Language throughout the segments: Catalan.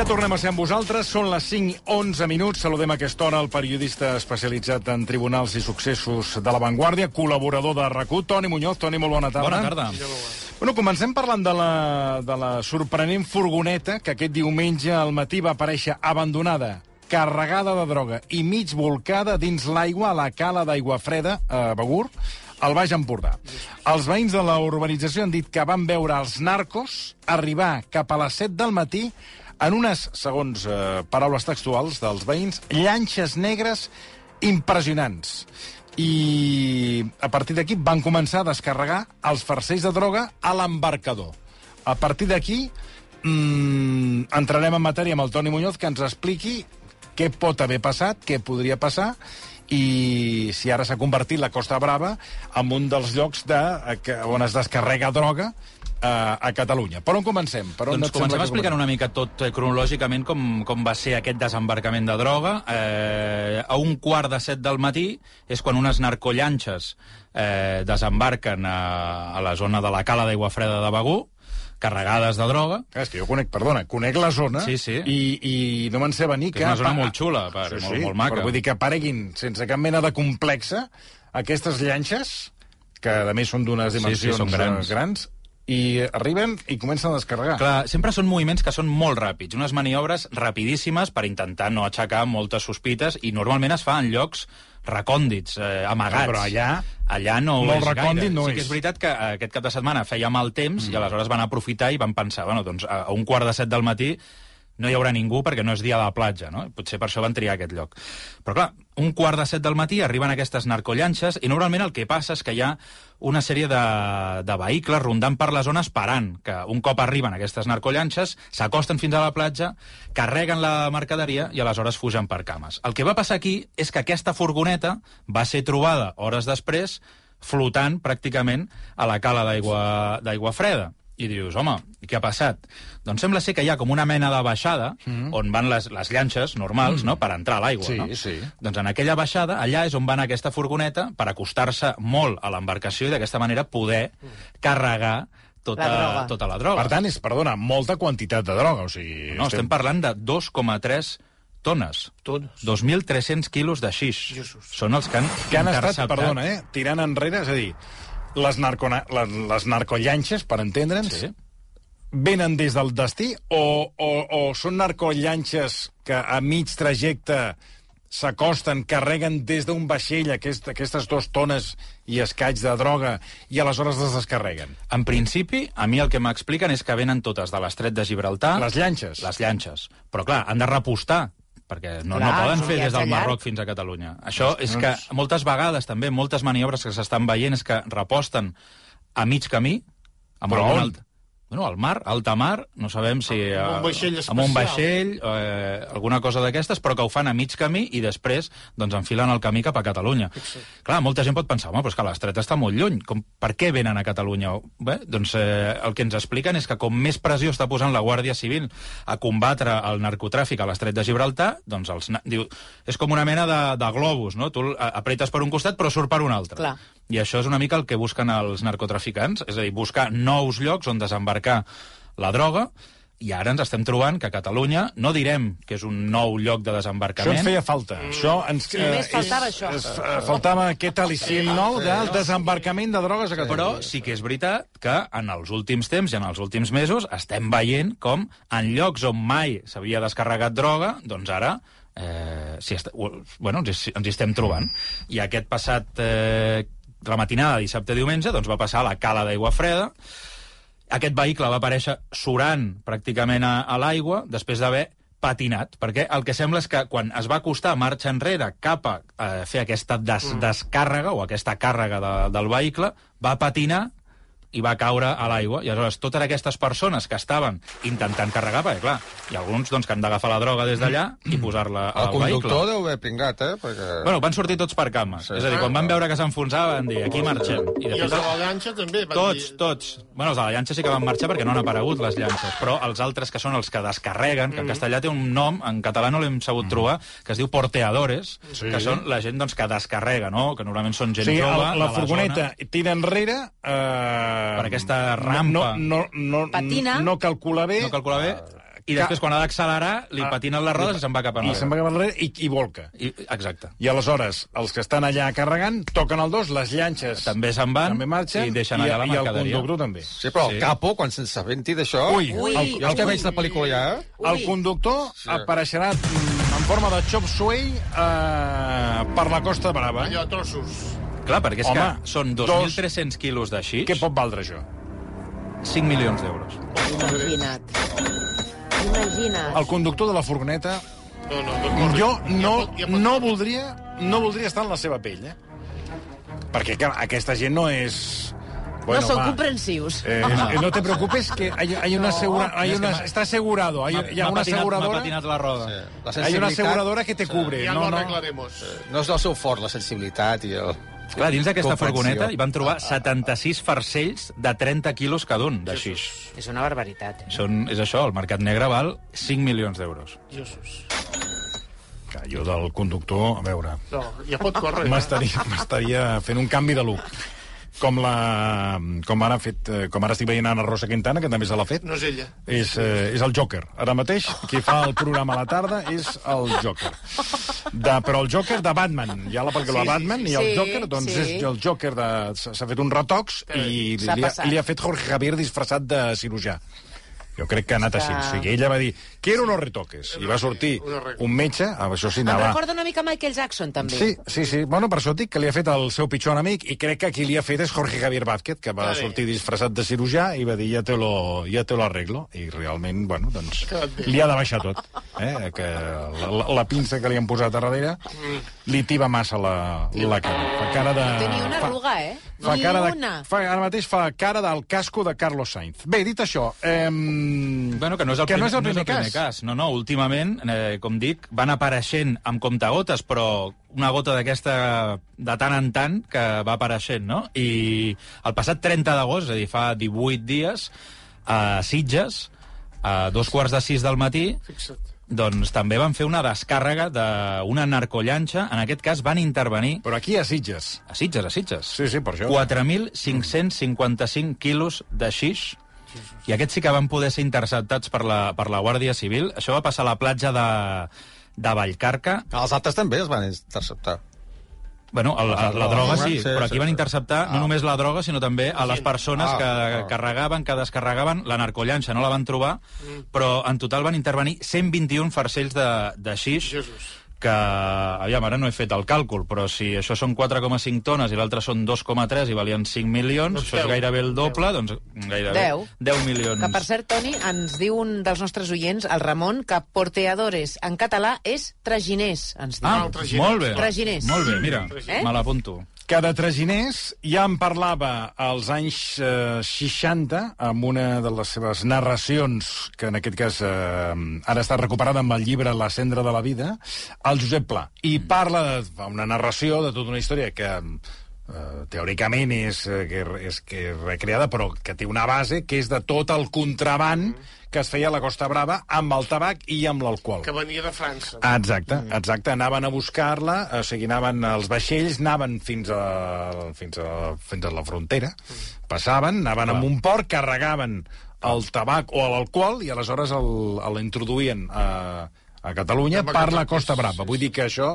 Ja tornem a ser amb vosaltres. Són les 5.11 minuts. Saludem a aquesta hora el periodista especialitzat en tribunals i successos de La Vanguardia, col·laborador de rac Toni Muñoz. Toni, molt bona tarda. Bona tarda. Bueno, comencem parlant de la, de la sorprenent furgoneta que aquest diumenge al matí va aparèixer abandonada, carregada de droga i mig volcada dins l'aigua a la cala d'aigua freda a Begur, al Baix Empordà. Els veïns de la urbanització han dit que van veure els narcos arribar cap a les 7 del matí en unes, segons eh, paraules textuals dels veïns, llanxes negres impressionants. I a partir d'aquí van començar a descarregar els farcells de droga a l'embarcador. A partir d'aquí mmm, entrarem en matèria amb el Toni Muñoz que ens expliqui què pot haver passat, què podria passar i si ara s'ha convertit la Costa Brava en un dels llocs de, on es descarrega droga a, a Catalunya. Per on comencem? Per on doncs comencem explicant una mica tot eh, cronològicament com, com va ser aquest desembarcament de droga. Eh, a un quart de set del matí és quan unes narcollanxes eh, desembarquen a, a la zona de la cala d'aigua freda de Begú, carregades de droga. És que jo conec, perdona, conec la zona sí, sí. i, i no me'n sé venir que... És una zona molt xula, per, sí, molt, sí, molt maca. Però vull dir que apareguin sense cap mena de complexa aquestes llanxes, que a més són d'unes dimensions sí, sí, són grans. Eh, grans, i arriben i comencen a descarregar. Clar, sempre són moviments que són molt ràpids, unes maniobres rapidíssimes per intentar no aixecar moltes sospites i normalment es fa en llocs recòndits, eh, amagats. Però allà... Allà no molt és gaire. no sí que és veritat que eh, aquest cap de setmana feia mal temps mm. i aleshores van aprofitar i van pensar, bueno, doncs a un quart de set del matí no hi haurà ningú perquè no és dia de la platja, no? Potser per això van triar aquest lloc. Però clar, un quart de set del matí arriben aquestes narcollanxes i normalment el que passa és que hi ha una sèrie de, de vehicles rondant per la zona esperant que un cop arriben aquestes narcollanxes s'acosten fins a la platja, carreguen la mercaderia i aleshores fugen per cames. El que va passar aquí és que aquesta furgoneta va ser trobada hores després flotant pràcticament a la cala d'aigua freda i dius, home, què ha passat? Doncs sembla ser que hi ha com una mena de baixada mm -hmm. on van les, les llanxes normals, mm. no?, per entrar a l'aigua, sí, no? Sí, Doncs en aquella baixada, allà és on va anar aquesta furgoneta per acostar-se molt a l'embarcació i d'aquesta manera poder carregar tota la, tota la droga. Per tant, és, perdona, molta quantitat de droga, o sigui... No, estem, estem parlant de 2,3 tones. Tones. 2.300 quilos de xix. Jesus. Són els que han Que han estat, perdona, eh, tirant enrere, és a dir, les, narco, les, les narcollanxes, per entendre'ns, Sí. venen des del destí o, o, o són narcollanxes que a mig trajecte s'acosten, carreguen des d'un vaixell aquest, aquestes dues tones i escaig de droga i aleshores les descarreguen? En principi, a mi el que m'expliquen és que venen totes de l'estret de Gibraltar... Les llanxes? Les llanxes. Però, clar, han de repostar perquè no, Clar, no poden fer des del Marroc llarg. fins a Catalunya. Això és que moltes vegades també, moltes maniobres que s'estan veient és que reposten a mig camí, amb Però algun on? alt... Bueno, al mar, alta mar, no sabem si... Amb un vaixell eh, Amb un especial. vaixell, eh, alguna cosa d'aquestes, però que ho fan a mig camí i després doncs, enfilen el camí cap a Catalunya. Clar, molta gent pot pensar, home, però és que l'estret està molt lluny. Com, per què venen a Catalunya? Bé, doncs eh, el que ens expliquen és que com més pressió està posant la Guàrdia Civil a combatre el narcotràfic a l'estret de Gibraltar, doncs els, diu, és com una mena de, de globus, no? Tu a- apretes per un costat però surt per un altre. Clar. I això és una mica el que busquen els narcotraficants, és a dir, buscar nous llocs on desembarcar la droga, i ara ens estem trobant que a Catalunya no direm que és un nou lloc de Això desembarcament, ens feia falta. Això ens, Sí, només faltava és, això. És, eh, faltava aquest al·licient nou del desembarcament de drogues a però Catalunya. sí que és veritat que en els últims temps i en els últims mesos estem veient com en llocs on mai s'havia descarregat droga, doncs ara eh, si est... bueno, ens, hi- ens hi estem trobant. I aquest passat eh, la matinada de dissabte-diumenge doncs va passar a la cala d'aigua freda, aquest vehicle va aparèixer surant pràcticament a, a l'aigua després d'haver patinat, perquè el que sembla és que quan es va acostar marxa enrere cap a eh, fer aquesta des descàrrega o aquesta càrrega de, del vehicle, va patinar i va caure a l'aigua. I aleshores totes aquestes persones que estaven intentant carregar, perquè clar, hi ha alguns doncs, que han d'agafar la droga des d'allà i posar-la El al vehicle. conductor deu haver pringat, eh? Perquè... Bueno, van sortir tots per cames. Sí. És a dir, quan van veure que s'enfonsava, van dir, aquí marxem. I els de la llanxa també van tots, dir... tots. Bueno, els de la llanxa sí que van marxar perquè no han aparegut les llances, però els altres que són els que descarreguen, que en castellà té un nom, en català no l'hem sabut trobar, que es diu porteadores, Sí. que són la gent doncs, que descarrega, no? que normalment són gent sigui, jove... el, de la furgoneta zona. tira enrere... Eh, Per aquesta rampa. No, no, no, Patina. no calcula bé. No calcula bé. i després, quan ha d'accelerar, li Ah. patinen les rodes i se'n va cap I enrere. se'n va cap enrere i, i volca. I, exacte. I aleshores, els que estan allà carregant, toquen el dos, les llanxes També se'n van també marxen, i deixen allà la i el mercaderia. conductor també. Sí, però el Sí. capo, quan s'assabenti d'això... Ui, Ui. el, Jo que veig la pel·lícula ja... Ui. el conductor Sí. apareixerà mm, en forma de chop suey eh, per la Costa Brava. Allò, trossos. Clar, perquè és Home, que són dos- 2.300 quilos de xix, Què pot valdre això? 5 milions d'euros. Imagina't. Imagina't. El conductor de la furgoneta, No, no, no jo no, Ja pot, ja pot no, voldria, no voldria estar en la seva pell, eh? Perquè, clar, aquesta gent no és... no són va. comprensius. Eh, no te preocupes que hay, hay una asegura, hay una, está asegurado, hay, hay una aseguradora, patinat la roda. Sí. La hay una aseguradora que te cubre. Ja no, lo no. arreglaremos. no és el seu fort, la sensibilitat i el... Clar, dins d'aquesta furgoneta hi van trobar 76 farcells de 30 quilos cada un de xix. És una barbaritat. Eh? Són, és això, el mercat negre val 5 milions d'euros. Jesús. Jo del conductor, a veure, No, ja pot córrer. eh? m'estaria m'estaria fent un canvi de look. Com, la, com, ara ha fet, eh, com ara estic veient Anna Rosa Quintana, que també se l'ha fet. No és ella. És, eh, és el Joker. Ara mateix, qui fa el programa a la tarda és el Joker. De, però el Joker de Batman. Hi ha la pel·lícula Sí, Batman i el sí, Joker, doncs sí. és el Joker de... S'ha fet un retocs i li ha, li ha fet Jorge Javier disfressat de cirurgià. Jo crec que ha anat així. O sigui, ella va dir, quiero unos retoques. I va sortir Un metge, ah, això sí, Em anava... recorda una mica Michael Jackson, també. Sí, sí, sí. Bueno, per això dic que li ha fet el seu pitjor enemic i crec que qui li ha fet és Jorge Javier Vázquez, que va sortir disfressat de cirurgià i va dir ja te lo, ja te lo arreglo. I realment, bueno, doncs, li ha de baixar tot. Eh? Que la, la, la pinça que li han posat a darrere li tiba massa la, la cara. Fa cara de... Tenia una fa- arruga, eh? Fa cara de, fa, ara mateix fa cara del casco de Carlos Sainz. Bé, dit això... Eh, Bueno, que no és el, que primer, no és el primer, primer cas. No, no, últimament, eh, com dic, van apareixent amb comptagotes, però una gota d'aquesta de tant en tant que va apareixent, no? I el passat 30 d'agost, és a dir, fa 18 dies, a Sitges, a dos quarts de sis del matí, Fixa't. doncs també van fer una descàrrega d'una narcollanxa. En aquest cas van intervenir Però aquí a Sitges. a Sitges, a Sitges. Sí, sí, per això. 4.555 quilos de xix i aquests sí que van poder ser interceptats per la, per la Guàrdia Civil. Això va passar a la platja de, de Vallcarca. Els altres també es van interceptar. Bueno, el, la, la droga sí, Sí, però sí, aquí van sí. interceptar no Ah. només la droga, sinó també a les persones Ah, que ah. carregaven, que descarregaven. La narcollanxa no la van trobar, però en total van intervenir 121 farcells de, de xix, Jesús. Que, aviam, ara no he fet el càlcul, però si això són 4,5 tones i l'altre són 2,3 i valien 5 milions, Doncs això és gairebé el doble, doncs gairebé Deu. 10 milions. Que, per cert, Toni, ens diu un dels nostres oients, el Ramon, que porteadores en català és traginers, ens diu. Ah, traginers. molt bé. Traginers. Molt bé, mira, Eh? me l'apunto. Que de traginers ja en parlava als anys eh, 60 amb una de les seves narracions, que en aquest cas eh, ara està recuperada amb el llibre La cendra de la vida, el Josep Pla. I parla de fa una narració de tota una història que teòricament és, eh, que, és que és recreada, però que té una base, que és de tot el contraband que es feia a la Costa Brava amb el tabac i amb l'alcohol. Que venia de França. Ah, Exacte, exacte. Anaven a buscar-la, o sigui, anaven els vaixells, anaven fins a, fins a, fins a la frontera, passaven, anaven a un port, carregaven el tabac o l'alcohol i aleshores el- l'introduïen a, a Catalunya Amb per la Costa Brava. Vull dir que això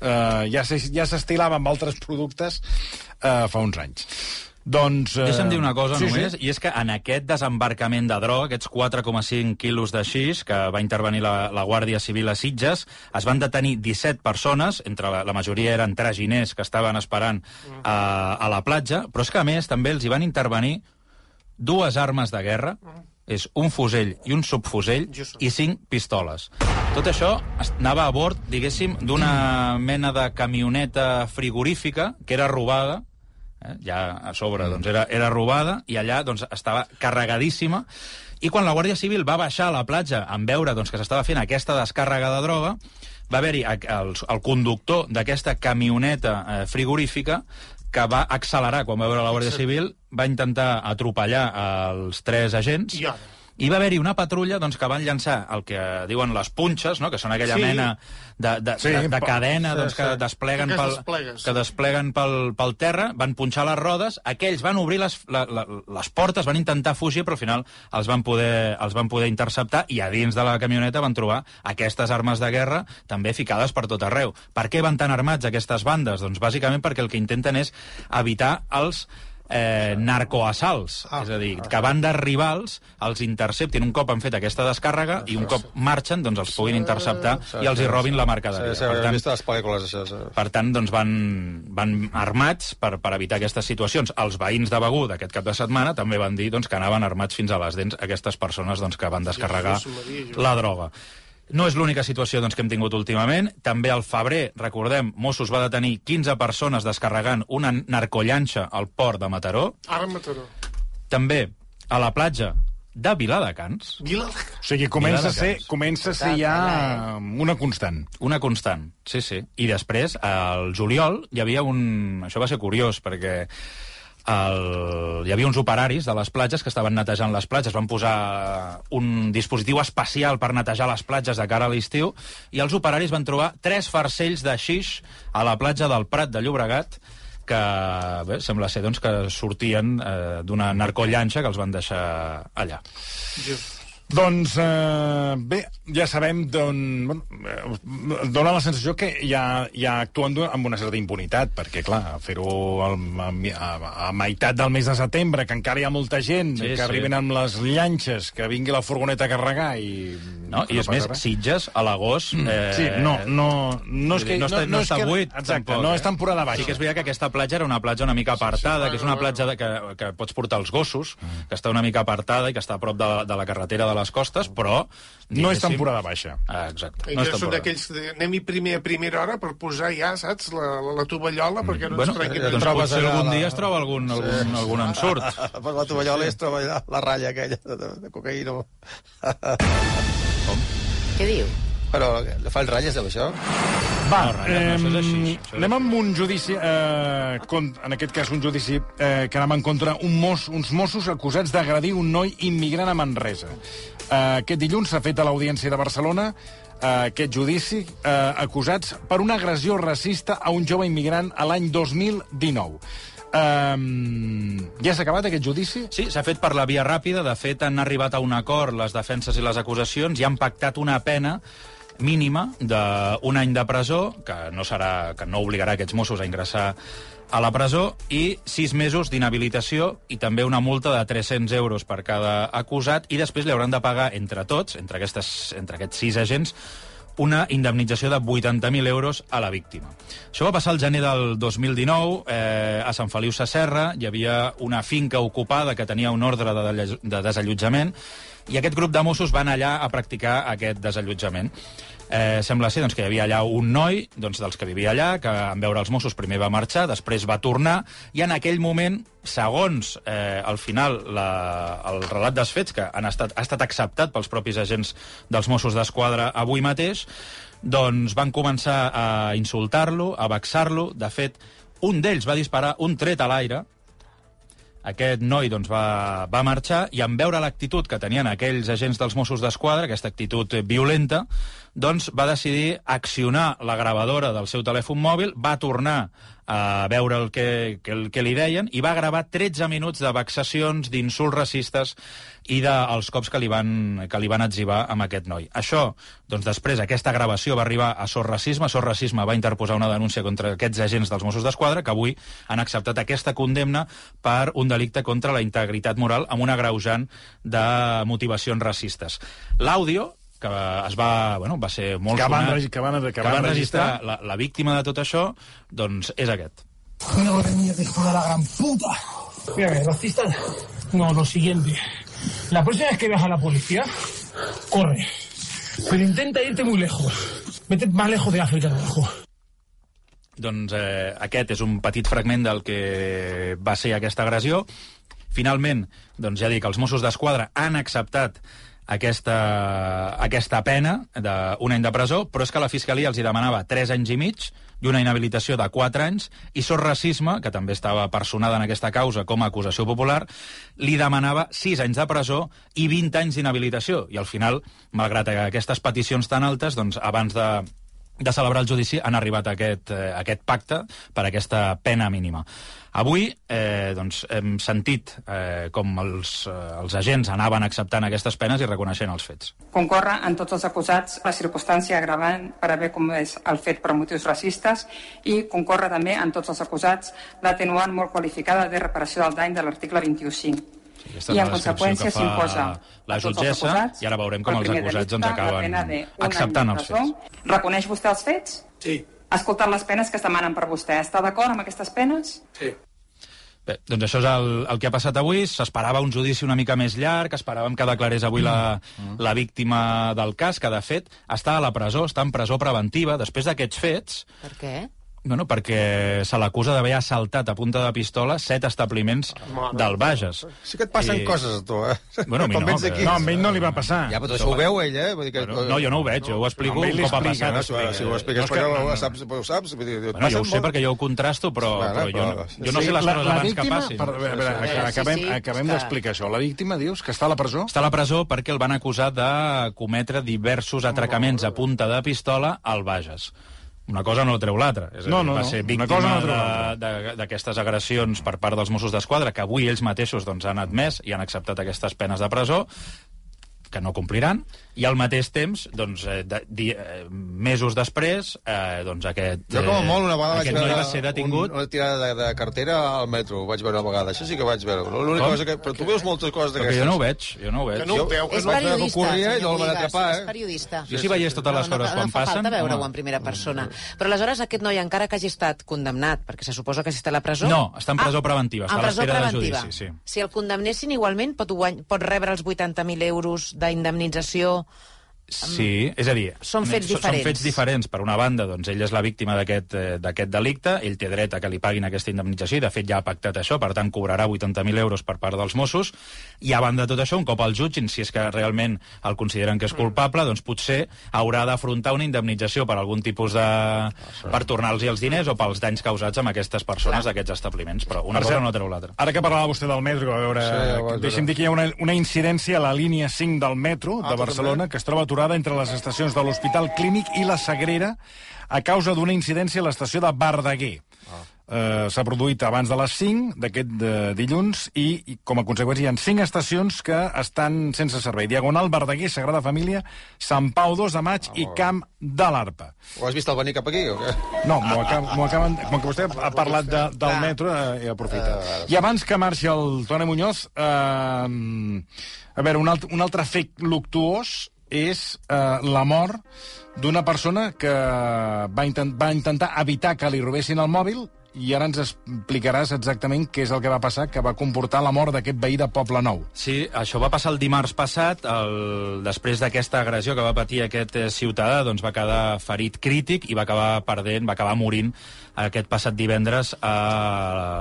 eh, ja s'es- ja s'estilava amb altres productes eh, fa uns anys. Doncs... Eh, Deixa'm dir una cosa sí, només, Sí. i és que en aquest desembarcament de droga, aquests 4,5 quilos de xix que va intervenir la, la Guàrdia Civil a Sitges, es van detenir 17 persones, entre la, la majoria eren traginers que estaven esperant a, a la platja, però és que a més també els hi van intervenir dues armes de guerra, és un fusell i un subfusell, i cinc pistoles. Tot això anava a bord, diguéssim, d'una mena de camioneta frigorífica que era robada, eh? ja a sobre doncs, era, era robada, i allà doncs, estava carregadíssima, i quan la Guàrdia Civil va baixar a la platja en veure doncs, que s'estava fent aquesta descàrrega de droga, va haver-hi el, el conductor d'aquesta camioneta eh, frigorífica que va accelerar quan va veure la Guàrdia Civil, va intentar atropellar els tres agents, I ara? I va haver-hi una patrulla doncs, que van llançar el que diuen les punxes, no? que són aquella Sí. mena de, de, Sí, de, de cadena sí, doncs, que sí. despleguen, Que es pel, despleguen, sí. que despleguen pel, pel terra, van punxar les rodes, aquells van obrir les, la, la, les portes, van intentar fugir, però al final els van, poder, els van poder interceptar i a dins de la camioneta van trobar aquestes armes de guerra també ficades per tot arreu. Per què van tan armats aquestes bandes? Doncs bàsicament perquè el que intenten és evitar els eh, narcoassalts, Ah, és a dir, que bandes rivals els interceptin un cop han fet aquesta descàrrega i un cop marxen doncs els puguin interceptar i els hi robin la mercaderia. Sí, sí, Per tant, vist les pel·lícules, això. Sí. per tant, doncs van, van armats per, per evitar aquestes situacions. Els veïns de Begú d'aquest cap de setmana també van dir doncs, que anaven armats fins a les dents aquestes persones doncs, que van descarregar la droga. No és l'única situació doncs, que hem tingut últimament. També al febrer, recordem, Mossos va detenir 15 persones descarregant una narcollanxa al port de Mataró. Ara Mataró. També a la platja de Viladecans, Vila... O sigui, comença a ser, Viladecans. comença a ser ja una constant. Una constant, sí, sí. I després, al juliol, hi havia un... Això va ser curiós, perquè el... hi havia uns operaris de les platges que estaven netejant les platges, van posar un dispositiu especial per netejar les platges de cara a l'estiu, i els operaris van trobar tres farcells de xix a la platja del Prat de Llobregat, que bé, sembla ser doncs, que sortien eh, d'una narcollanxa que els van deixar allà. Doncs, eh, bé, ja sabem d'on... Bueno, eh, dona la sensació que ja, ja actuen amb una certa impunitat, perquè, clar, fer-ho a, a, a meitat del mes de setembre, que encara hi ha molta gent, Sí, que sí. arriben amb les llanxes, que vingui la furgoneta a carregar i... No? I és passa més, res. Sitges, a l'agost... Eh, Sí, no, no, no és que... no, està, no, és està que, buit, Exacte, tampoc, no eh? és temporada baixa. Sí que és veritat que aquesta platja era una platja una mica apartada, que és una platja de, que, que pots portar els gossos, que està una mica apartada i que està a prop de, de la carretera de les costes, però... No és temporada baixa. Ah, exacte. No són temporada. d'aquells... de- Anem-hi primer a primera hora per posar ja, saps, la, la, la tovallola, perquè no Bueno, ens trenquin... ja doncs potser allà algun la- dia es troba algun, algun, algun ensurt. Per la tovallola es troba allà la ratlla aquella de, de, de cocaïna. Què diu? Però le fa el ratlles, amb això? Va, No, Ryan, no, això és així, això és anem amb un judici, eh, con, en aquest cas un judici eh, que anem en contra un mos, uns Mossos acusats d'agredir un noi immigrant a Manresa. Eh, aquest dilluns s'ha fet a l'Audiència de Barcelona eh, aquest judici eh, acusats per una agressió racista a un jove immigrant a l'any 2019. Um, ja s'ha acabat aquest judici? Sí, s'ha fet per la via ràpida. De fet, han arribat a un acord les defenses i les acusacions i han pactat una pena mínima d'un any de presó, que no, serà, que no obligarà aquests Mossos a ingressar a la presó, i sis mesos d'inhabilitació i també una multa de 300 euros per cada acusat, i després li hauran de pagar entre tots, entre, aquestes, entre aquests sis agents, una indemnització de 80.000 euros a la víctima. Això va passar el gener del 2019, eh, a Sant Feliu Sasserra, hi havia una finca ocupada que tenia un ordre de, de desallotjament, i aquest grup de Mossos van allà a practicar aquest desallotjament. Eh, sembla ser doncs, que hi havia allà un noi doncs, dels que vivia allà, que en veure els Mossos primer va marxar, després va tornar, i en aquell moment, segons eh, al final la, el relat dels fets, que han estat, ha estat acceptat pels propis agents dels Mossos d'Esquadra avui mateix, doncs van començar a insultar-lo, a vexar-lo. De fet, un d'ells va disparar un tret a l'aire, aquest noi doncs, va, va marxar i en veure l'actitud que tenien aquells agents dels Mossos d'Esquadra, aquesta actitud violenta, doncs va decidir accionar la gravadora del seu telèfon mòbil, va tornar a veure el que, que, el que li deien i va gravar 13 minuts de vexacions, d'insults racistes i dels cops que li, van, que li van atzivar amb aquest noi. Això, doncs després, aquesta gravació va arribar a Sor Racisme. Sor Racisme va interposar una denúncia contra aquests agents dels Mossos d'Esquadra que avui han acceptat aquesta condemna per un delicte contra la integritat moral amb un agreujant de motivacions racistes. L'àudio que es va, bueno, va ser molt Que van sonat, que van- que que van van registrar registrar. la, la víctima de tot això, doncs és aquest. Hijo de mierda, hijo de la gran puta. Mira, racista. No, lo siguiente. La próxima vez que veas a la policía, corre. Pero intenta irte muy lejos. Vete más lejos de África, abajo. Doncs eh, aquest és un petit fragment del que va ser aquesta agressió. Finalment, doncs ja dic, els Mossos d'Esquadra han acceptat aquesta, aquesta pena d'un any de presó, però és que la Fiscalia els hi demanava 3 anys i mig, i una inhabilitació de 4 anys, i Sor Racisme, que també estava personada en aquesta causa com a acusació popular, li demanava 6 anys de presó i 20 anys d'inhabilitació. I al final, malgrat aquestes peticions tan altes, doncs abans de de celebrar el judici han arribat a aquest, eh, a aquest pacte per aquesta pena mínima. Avui eh, doncs, hem sentit eh, com els, eh, els agents anaven acceptant aquestes penes i reconeixent els fets. Concorre en tots els acusats la circumstància agravant per haver comès el fet per motius racistes i concorre també en tots els acusats l'atenuant molt qualificada de reparació del dany de l'article 21.5. Aquesta I en conseqüència s'imposa la jutgessa i ara veurem com els acusats delicte, doncs, acaben acceptant els fets. Reconeix vostè els fets? Sí, Ha escoltat les penes que es demanen per vostè. Està d'acord amb aquestes penes? sí. Bé, doncs això és el, el que ha passat avui. S'esperava un judici una mica més llarg, esperàvem que declarés avui la, la víctima del cas, que de fet està a la presó, està en presó preventiva. Després d'aquests fets, Per què? Bueno, perquè se l'acusa d'haver assaltat a punta de pistola set establiments del Bages. Sí que et passen I- coses, a tu, eh? Bueno, a mi no, que- aquí... No, amb ell no li va passar. Ja, però això ho veu ell, eh? Vull dir que... Bueno, no, jo no ho veig, jo ho explico ell un cop ha passat. Bueno, si, si ho expliques No, que- no, ho no. saps, ho saps. Vull dir, Bueno, jo ho sé molt- perquè jo ho contrasto, però, Bueno, però jo, no, però- jo no sé les coses la abans que víctima, passin. Per, a veure, a veure, Sí, sí, acabem, sí, acabem que- d'explicar això. La víctima, dius, que està a la presó? Està a la presó perquè el van acusar de cometre diversos atracaments a punta de pistola al Bages. Una cosa no treu l'altra. És No, no, va ser víctima no d'aquestes agressions per part dels Mossos d'Esquadra, que avui ells mateixos doncs, han admès i han acceptat aquestes penes de presó, que no compliran, i al mateix temps, doncs, eh, de, di, eh, mesos després, eh, doncs aquest, Jo com a molt una vegada vaig veure va ser detingut. un, una tirada de, de cartera al metro, ho vaig veure una vegada, això sí que vaig veure. L'única cosa que... Però tu veus moltes coses d'aquestes. jo no ho veig, jo no ho veig. Que no ho veu, que És no vaig veure que periodista, corria i senyor no el van atrapar, eh? És periodista. Jo si veiés totes les no, coses no, quan no fa passen... falta veure-ho en primera persona. Però aleshores aquest noi, encara que hagi estat condemnat, perquè se suposa que està a la presó... No, està en presó preventiva, està a l'espera de preventiva. judici, sí. Si el condemnessin igualment, pot, guany... pot rebre els 80.000 euros d'indemnització... Sí, és a dir... Són fets Són diferents. fets diferents. Per una banda, doncs, ell és la víctima d'aquest eh, d'aquest delicte, ell té dret a que li paguin aquesta indemnització, i de fet ja ha pactat això, per tant cobrarà 80.000 euros per part dels Mossos, i a banda de tot això, un cop el jutgin, si és que realment el consideren que és culpable, doncs potser haurà d'afrontar una indemnització per algun tipus de... per tornar-los els diners o pels danys causats amb aquestes persones d'aquests establiments, però una Per cosa no treu l'altra. Ara que parlava vostè del metro, a veure, Sí, ja deixi'm dir que hi ha una, una incidència a la línia 5 del metro Ah, de tu Barcelona que es troba aturada entre les estacions de l'Hospital Clínic i la Sagrera a causa d'una incidència a l'estació de Verdaguer. Ah. Eh, S'ha produït abans de les 5 d'aquest eh, dilluns i, i, com a conseqüència, hi ha 5 estacions que estan sense servei. Diagonal, Verdaguer, Sagrada Família, Sant Pau 2 de maig i Camp de l'Arpa. Ho has vist el venir cap aquí, o què? No, m'ho acab, acaben... Com que vostè ha parlat de, del metro, eh, he aprofitat. I abans que marxi el Toni Muñoz, eh, a veure, un, alt, un altre fet luctuós és eh, la mort d'una persona que va, intent, va intentar evitar que li robessin el mòbil i ara ens explicaràs exactament què és el que va passar que va comportar la mort d'aquest veí de Poble Nou. Sí, això va passar el dimarts passat, el... després d'aquesta agressió que va patir aquest eh, ciutadà, doncs va quedar ferit crític i va acabar perdent, va acabar morint aquest passat divendres a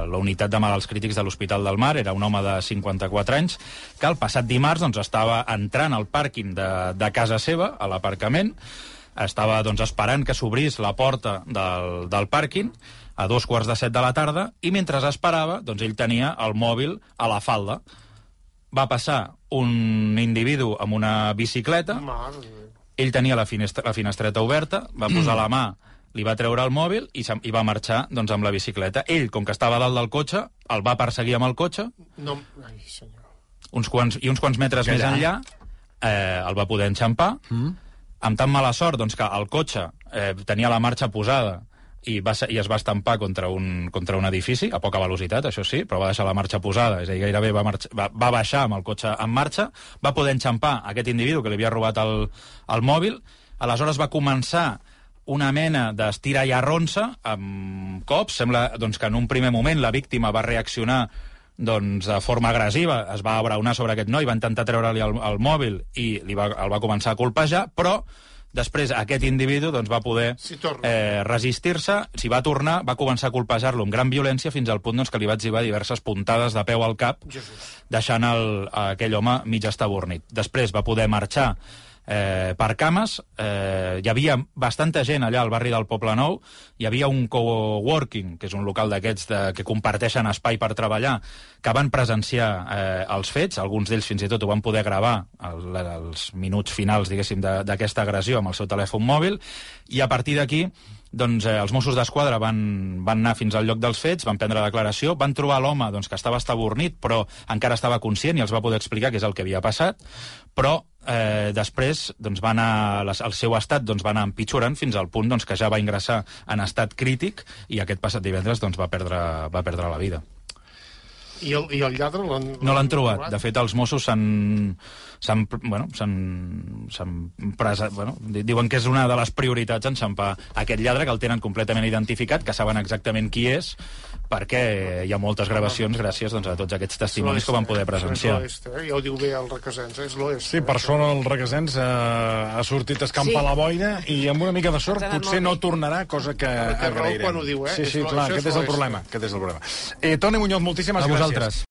la unitat de malalts crítics de l'Hospital del Mar. Era un home de 54 anys que el passat dimarts doncs, estava entrant al pàrquing de, de casa seva, a l'aparcament, estava doncs, esperant que s'obrís la porta del, del pàrquing a dos quarts de set de la tarda i mentre esperava, doncs ell tenia el mòbil a la falda. Va passar un individu amb una bicicleta, ell tenia la, finestra, la finestreta oberta, va posar la mà, li va treure el mòbil i, i va marxar doncs, amb la bicicleta. Ell, com que estava dalt del cotxe, el va perseguir amb el cotxe, No, ai, senyor. uns quants, i uns quants metres més enllà eh, el va poder enxampar, mm. amb tan mala sort doncs, que el cotxe eh, tenia la marxa posada i, va, ser- i es va estampar contra un, contra un edifici, a poca velocitat, això sí, però va deixar la marxa posada, és a dir, gairebé va, marxa, va, va baixar amb el cotxe en marxa, va poder enxampar aquest individu que li havia robat el, el mòbil, aleshores va començar una mena d'estira i arronsa amb cops. Sembla doncs, que en un primer moment la víctima va reaccionar doncs, de forma agressiva, es va abraonar sobre aquest noi, va intentar treure-li el, el mòbil i li va, el va començar a colpejar, però després aquest individu doncs, va poder eh, resistir-se, s'hi va tornar, va començar a colpejar-lo amb gran violència fins al punt doncs, que li va exhibar diverses puntades de peu al cap, Jesús. deixant el, aquell home mig estabornit. Després va poder marxar eh, per cames. Eh, hi havia bastanta gent allà al barri del Poble Nou. Hi havia un coworking, que és un local d'aquests que comparteixen espai per treballar, que van presenciar eh, els fets. Alguns d'ells fins i tot ho van poder gravar el, els minuts finals, diguéssim, d'aquesta agressió amb el seu telèfon mòbil. I a partir d'aquí doncs, eh, els Mossos d'Esquadra van, van anar fins al lloc dels fets, van prendre declaració, van trobar l'home doncs, que estava estabornit, però encara estava conscient i els va poder explicar què és el que havia passat, però eh, després doncs, va anar, les- el seu estat doncs, va anar empitjorant fins al punt doncs, que ja va ingressar en estat crític i aquest passat divendres doncs, va, perdre, va perdre la vida. I el, i el lladre l'han... No l'han trobat. De fet, els Mossos s'han... s'han bueno, s'han s'han presa, bueno, di- diuen que és una de les prioritats enxampar aquest lladre, que el tenen completament identificat, que saben exactament qui és, perquè hi ha moltes gravacions gràcies doncs, a tots aquests testimonis que van poder presenciar. És eh? Ja ho diu bé el Requesens, eh? és l'oest. Sí, per sort el Requesens eh, ha sortit a escampar Sí. la boira i amb una mica de sort potser no tornarà, cosa que té raó agrairem. quan ho diu, eh? Sí, sí, clar, aquest és el problema. Aquest és el problema. Eh, Toni Muñoz, moltíssimes A gràcies. vosaltres.